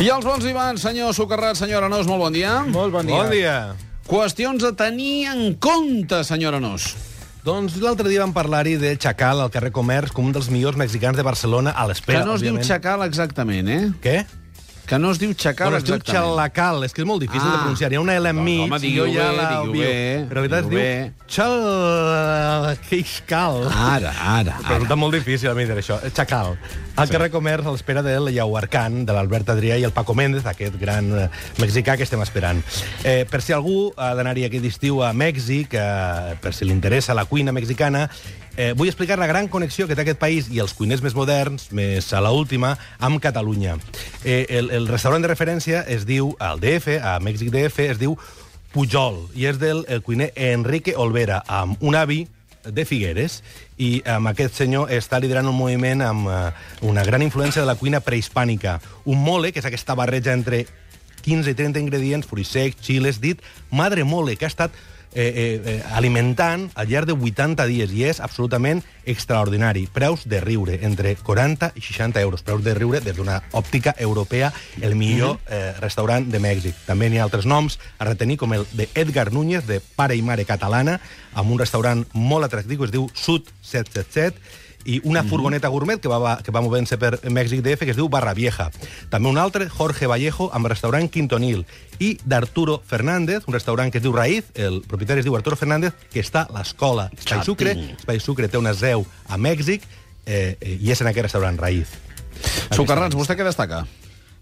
I els bons i bans, senyor Socarrat, senyora Nos, molt bon dia. Molt bon dia. Bon dia. Qüestions a tenir en compte, senyora Nos. Doncs l'altre dia vam parlar-hi de Chacal al carrer Comerç com un dels millors mexicans de Barcelona a Que l'espera, no es diu òbviament. xacal exactament, eh? Què? Que no es diu xacal Bueno, es diu. Xalacal, és que és molt difícil Ah. de pronunciar. Hi ha una L Doncs, enmig, home, i digui-ho ja bé, la digui-ho bé, la veritat es diu. Xalacal. Ara, ara, Però ara. resulta molt difícil a mi dir això. Chacal. Al carrer Comerç, a l'espera del Llauarcan, de l'Albert Adrià i el Paco Méndez, aquest gran eh, mexicà que estem esperant. Eh, per si algú ha d'anar-hi aquest estiu a Mèxic, eh, per si li interessa la cuina mexicana, eh, vull explicar la gran connexió que té aquest país i els cuiners més moderns, més a la última, amb Catalunya. Eh, el, el restaurant de referència es diu, al DF, a Mèxic DF, es diu Pujol, i és del el cuiner Enrique Olvera, amb un avi de Figueres, i amb aquest senyor està liderant un moviment amb eh, una gran influència de la cuina prehispànica. Un mole, que és aquesta barreja entre 15 i 30 ingredients, fruits secs, xiles, dit madre mole, que ha estat eh, eh, eh, alimentant al llarg de 80 dies i és absolutament extraordinari. Preus de riure, entre 40 i 60 euros. Preus de riure des d'una òptica europea, el millor eh, restaurant de Mèxic. També n'hi ha altres noms a retenir, com el de Edgar Núñez, de Pare i Mare Catalana, amb un restaurant molt atractiu que es diu Sud 777, i una furgoneta gourmet que va, que va movent-se per Mèxic DF que es diu Barra Vieja. També un altre, Jorge Vallejo, amb restaurant Quintonil. I d'Arturo Fernández, un restaurant que es diu Raíz, el propietari es diu Arturo Fernández, que està a l'escola Espai Sucre. Espai Sucre té una seu a Mèxic eh, eh, i és en aquest restaurant Raíz. Socarrats, vostè què destaca?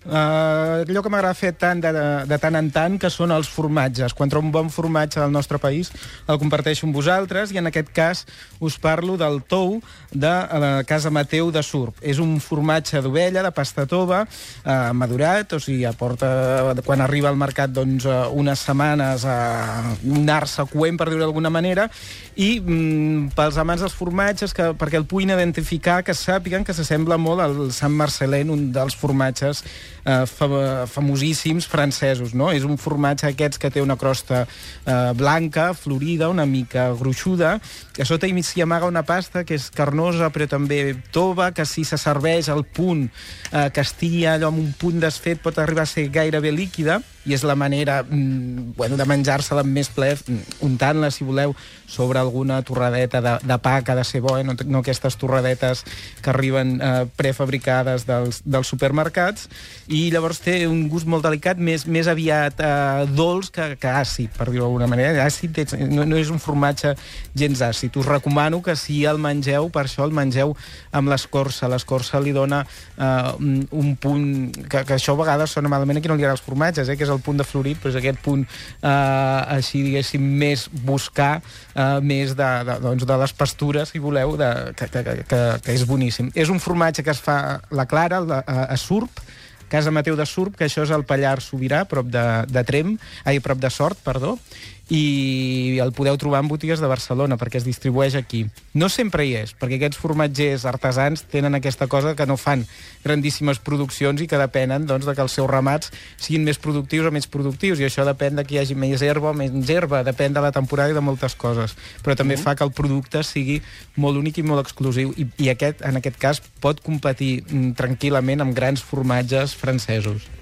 Uh, allò que m'agrada fer tant de, de, tant en tant, que són els formatges. Quan trobo un bon formatge del nostre país, el comparteixo amb vosaltres, i en aquest cas us parlo del tou de la Casa Mateu de Surp. És un formatge d'ovella, de pasta tova, uh, madurat, o sigui, aporta, quan arriba al mercat, doncs, uh, unes setmanes a anar-se coent, per dir-ho d'alguna manera, i mm, pels amants dels formatges, que, perquè el puguin identificar, que sàpiguen que s'assembla molt al Sant Marcelén, un dels formatges eh, fa famosíssims francesos, no? És un formatge aquests que té una crosta eh, blanca, florida, una mica gruixuda, que sota hi s'hi amaga una pasta que és carnosa però també tova, que si se serveix al punt eh, que estigui allò amb un punt desfet pot arribar a ser gairebé líquida, i és la manera mm, bueno, de menjar-se-la amb més plaer, mm, untant-la, si voleu, sobre alguna torradeta de, de pa que ha de ser bo, eh? no, no aquestes torradetes que arriben eh, prefabricades dels, dels supermercats, i llavors té un gust molt delicat, més, més aviat eh, dolç que, que àcid, per dir-ho d'alguna manera. Àcid és, no, no és un formatge gens àcid. Us recomano que si el mengeu, per això el mengeu amb l'escorça. L'escorça li dona eh, un, un punt... Que, que això a vegades sona malament a qui no li agrada els formatges, eh? que és el punt de florit, però és aquest punt eh, així, diguéssim, més buscar, eh, més de, de, doncs, de les pastures, si voleu, de, que, que, que, que és boníssim. És un formatge que es fa la Clara, a, a Surp, Casa Mateu de Surp, que això és al Pallars Sobirà, prop de, de Trem, ai, prop de Sort, perdó, i el podeu trobar en botigues de Barcelona, perquè es distribueix aquí. No sempre hi és, perquè aquests formatgers artesans tenen aquesta cosa que no fan grandíssimes produccions i que depenen doncs, de que els seus ramats siguin més productius o menys productius, i això depèn de que hi hagi més herba o menys herba, depèn de la temporada i de moltes coses. Però també fa que el producte sigui molt únic i molt exclusiu, i, i aquest, en aquest cas pot competir mm, tranquil·lament amb grans formatges francesos.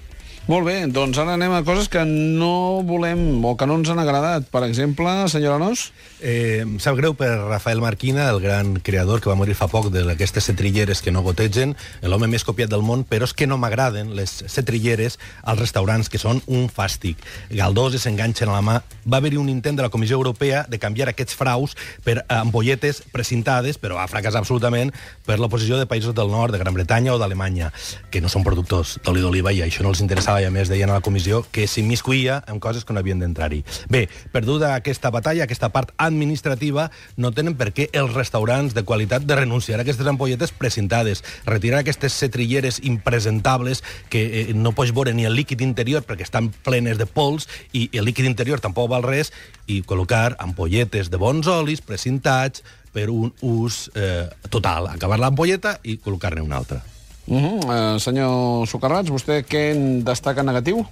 Molt bé, doncs ara anem a coses que no volem o que no ens han agradat. Per exemple, senyora Nos? Eh, em sap greu per Rafael Marquina, el gran creador que va morir fa poc d'aquestes cetrilleres que no gotegen, l'home més copiat del món, però és que no m'agraden les cetrilleres als restaurants, que són un fàstic. Galdoses s'enganxen a la mà. Va haver-hi un intent de la Comissió Europea de canviar aquests fraus per ampolletes precintades, però va fracassar absolutament per l'oposició de països del nord, de Gran Bretanya o d'Alemanya, que no són productors d'oli d'oliva i això no els interessava i a més deien a la comissió que s'immiscuïa en coses que no havien d'entrar-hi. Bé, perduda aquesta batalla, aquesta part administrativa, no tenen per què els restaurants de qualitat de renunciar a aquestes ampolletes precintades, retirar aquestes cetrilleres impresentables que eh, no pots veure ni el líquid interior perquè estan plenes de pols i el líquid interior tampoc val res i col·locar ampolletes de bons olis precintats per un ús eh, total. Acabar l'ampolleta i col·locar-ne una altra. Uh -huh. uh, senyor Socarrats, vostè què en destaca negatiu?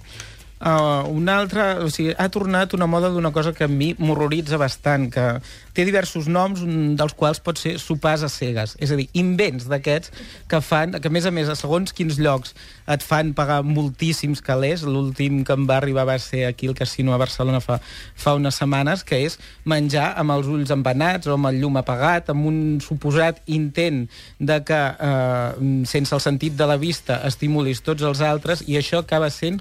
Uh, una altra, o sigui, ha tornat una moda d'una cosa que a mi m'horroritza bastant, que té diversos noms, un dels quals pot ser sopars a cegues. És a dir, invents d'aquests que fan, que a més a més, a segons quins llocs et fan pagar moltíssims calés. L'últim que em va arribar va ser aquí al casino a Barcelona fa, fa unes setmanes, que és menjar amb els ulls empanats o amb el llum apagat, amb un suposat intent de que, eh, sense el sentit de la vista, estimulis tots els altres, i això acaba sent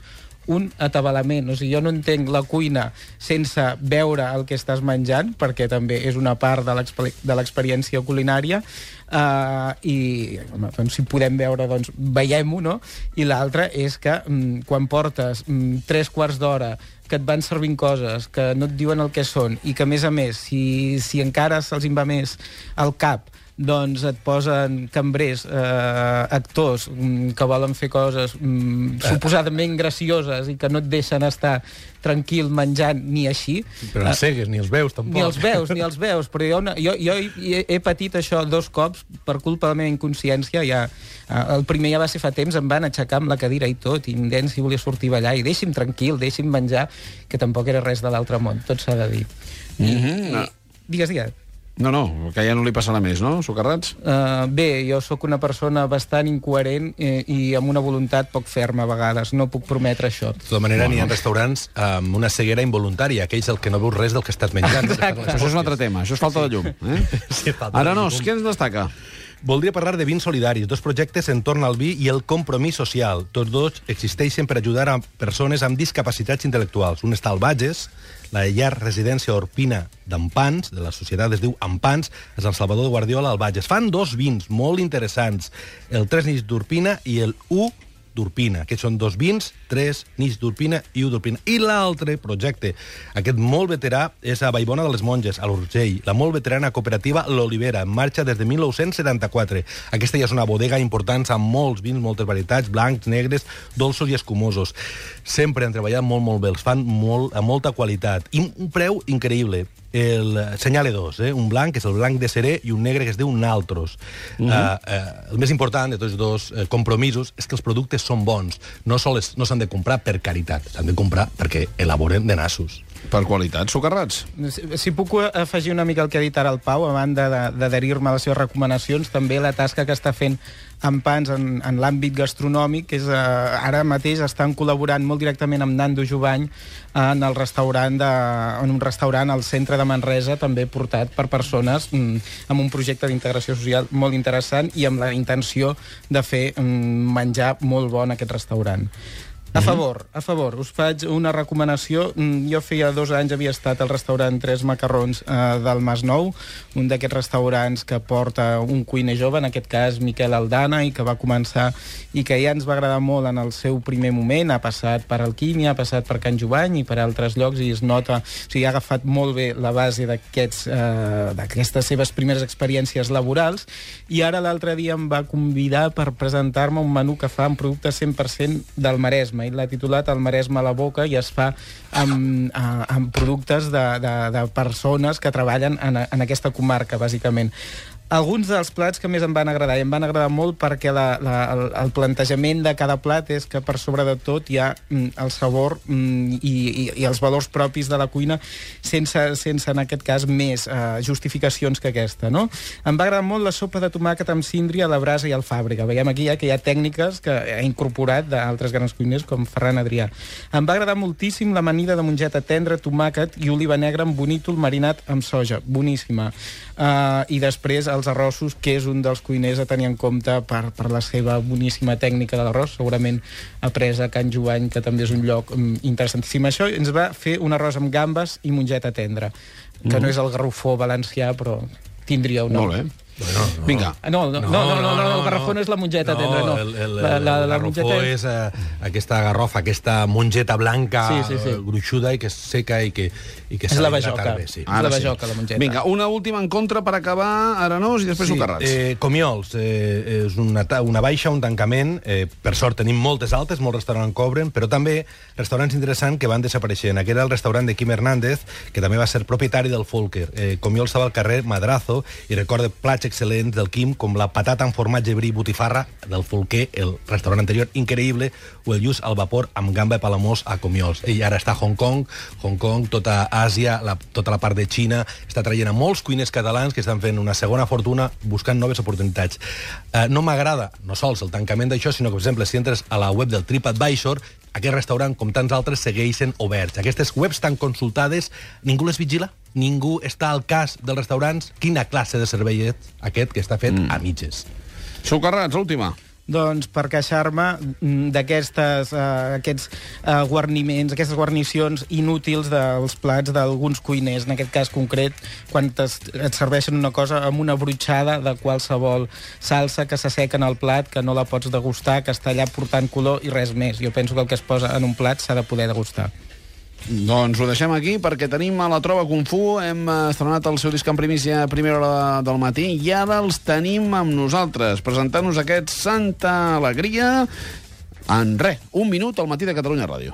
un atabalament. O sigui, jo no entenc la cuina sense veure el que estàs menjant, perquè també és una part de l'experiència culinària, uh, i home, doncs, si podem veure, doncs veiem-ho, no? I l'altre és que mm, quan portes mm, tres quarts d'hora que et van servint coses, que no et diuen el que són, i que, a més a més, si, si encara se'ls va més al cap doncs et posen cambrers, eh, actors mm, que volen fer coses mm, suposadament gracioses i que no et deixen estar tranquil menjant ni així. Però les cegues, ni els veus, tampoc. Ni els veus, ni els veus. Però jo, jo, jo he, he patit això dos cops per culpa de la meva inconsciència. Ja, eh, el primer ja va ser fa temps, em van aixecar amb la cadira i tot, i em si volia sortir a ballar, i deixi'm tranquil, deixi'm menjar, que tampoc era res de l'altre món, tot s'ha de dir. Mm -hmm. I, Digues, digues. No, no, que ja no li passarà més, no, Socarrats? Uh, bé, jo sóc una persona bastant incoherent eh, i amb una voluntat poc ferma a vegades. No puc prometre això. De tota manera, no, n'hi ha restaurants amb una ceguera involuntària, aquells el que no veus res del que estàs menjant. Exacte. Això és un altre tema, això és falta de llum. Eh? Sí, falta Ara no, de llum. què ens destaca? Voldria parlar de vins solidaris, dos projectes entorn al vi i el compromís social. Tots dos existeixen per ajudar a persones amb discapacitats intel·lectuals. Un està al Bages, la llar residència Orpina d'Ampans, de la societat es diu Ampans, és el Salvador Guardiola al Bages. Fan dos vins molt interessants, el 3 nits d'Orpina i el 1 d'Urpina. Aquests són dos vins, tres nits d'Urpina i un d'Urpina. I l'altre projecte, aquest molt veterà, és a Vallbona de les Monges, a l'Urgell, la molt veterana cooperativa L'Olivera, en marxa des de 1974. Aquesta ja és una bodega important amb molts vins, moltes varietats, blancs, negres, dolços i escumosos. Sempre han treballat molt, molt bé, els fan molt, amb molta qualitat. I un preu increïble el Senyale 2, eh? un blanc, que és el blanc de seré, i un negre, que es diu Naltros. Uh -huh. uh, uh, el més important de tots dos uh, compromisos és que els productes són bons. No s'han no de comprar per caritat, s'han de comprar perquè elaboren de nassos. Per qualitat, socarrats. Si, si puc afegir una mica el que ha dit ara el Pau, a banda d'adherir-me a les seves recomanacions, també la tasca que està fent en Pans en, en l'àmbit gastronòmic, és, eh, ara mateix estan col·laborant molt directament amb Nando Jovany en el restaurant de, en un restaurant al centre de Manresa, també portat per persones mm, amb un projecte d'integració social molt interessant i amb la intenció de fer mm, menjar molt bon aquest restaurant. A favor, a favor. Us faig una recomanació. Mm, Jo feia dos anys havia estat al restaurant Tres Macarrons eh, del Masnou, un d'aquests restaurants que porta un cuiner jove, en aquest cas Miquel Aldana, i que va començar i que ja ens va agradar molt en el seu primer moment. Ha passat per Alquímia, ha passat per Can Jovany i per altres llocs i es nota... O sigui, ha agafat molt bé la base d'aquests eh, d'aquestes seves primeres experiències laborals i ara l'altre dia em va convidar per presentar-me un menú que fa amb productes 100% del Maresme i l'ha titulat El Maresme a la boca i es fa amb, amb productes de, de, de persones que treballen en, en aquesta comarca, bàsicament alguns dels plats que més em van agradar, i em van agradar molt perquè la, la, el, el plantejament de cada plat és que per sobre de tot hi ha mm, el sabor mm, i, i, i els valors propis de la cuina sense, sense en aquest cas, més eh, justificacions que aquesta, no? Em va agradar molt la sopa de tomàquet amb síndria, a la brasa i al fàbrica. Veiem aquí ja que hi ha tècniques que ha incorporat d'altres grans cuiners com Ferran Adrià. Em va agradar moltíssim l'amanida de mongeta tendra, tomàquet i oliva negra amb bonítol marinat amb soja. Boníssima. Uh, I després els arrossos, que és un dels cuiners a tenir en compte per, per la seva boníssima tècnica de l'arròs, segurament apresa a Can Joany, que també és un lloc um, interessantíssim. Això ens va fer un arròs amb gambes i mongeta tendra, que mm. no és el garrofó valencià, però tindria un nom. Molt bé. Bueno, no. Vinga. No, no, no, no, no, no, no, el garrofó no és la mongeta no, tendra, no. El, el, la, la, la garrofó mongeta... és uh, aquesta garrofa, aquesta mongeta blanca, Sí, sí, sí. eh, gruixuda i que és seca i que, i que És s'ha la d'hidratar bajoca. bé, sí. És la bajoca, la mongeta. Vinga, una última en contra per acabar Arenós i després Sí, Socarrats. eh, Comiols, eh, és una, una baixa, un tancament. Eh, per sort tenim moltes altes, molts restaurants cobren, però també restaurants interessants que van desapareixent. Aquest era el restaurant de Quim Hernández, que també va ser propietari del Folker. Eh, Comiols estava al carrer Madrazo, i recorda platja excel·lents del Quim, com la patata amb formatge brí i botifarra del Folquer, el restaurant anterior, increïble, o el lluç al vapor amb gamba i palamós a Comiols. I ara està a Hong Kong, Hong Kong, tota Àsia, la, tota la part de Xina, està traient a molts cuiners catalans que estan fent una segona fortuna buscant noves oportunitats. Eh, no m'agrada, no sols el tancament d'això, sinó que, per exemple, si entres a la web del TripAdvisor, aquest restaurant, com tants altres, segueixen oberts. Aquestes webs tan consultades, ningú les vigila? Ningú està al cas dels restaurants? Quina classe de servei és aquest que està fet mm. a mitges? Socarrats, última. doncs, per queixar-me mm, d'aquestes uh, aquests uh, guarniments, aquestes guarnicions inútils dels plats d'alguns cuiners, en aquest cas concret, quan et serveixen una cosa amb una brutxada de qualsevol salsa que s'asseca en el plat, que no la pots degustar, que està allà portant color i res més. Jo penso que el que es posa en un plat s'ha de poder degustar. Doncs ho deixem aquí perquè tenim a la Trova Kung Fu, hem estrenat el seu disc en primícia a primera hora del matí i ara els tenim amb nosaltres, presentant-nos aquest Santa Alegria en res, un minut al matí de Catalunya Ràdio.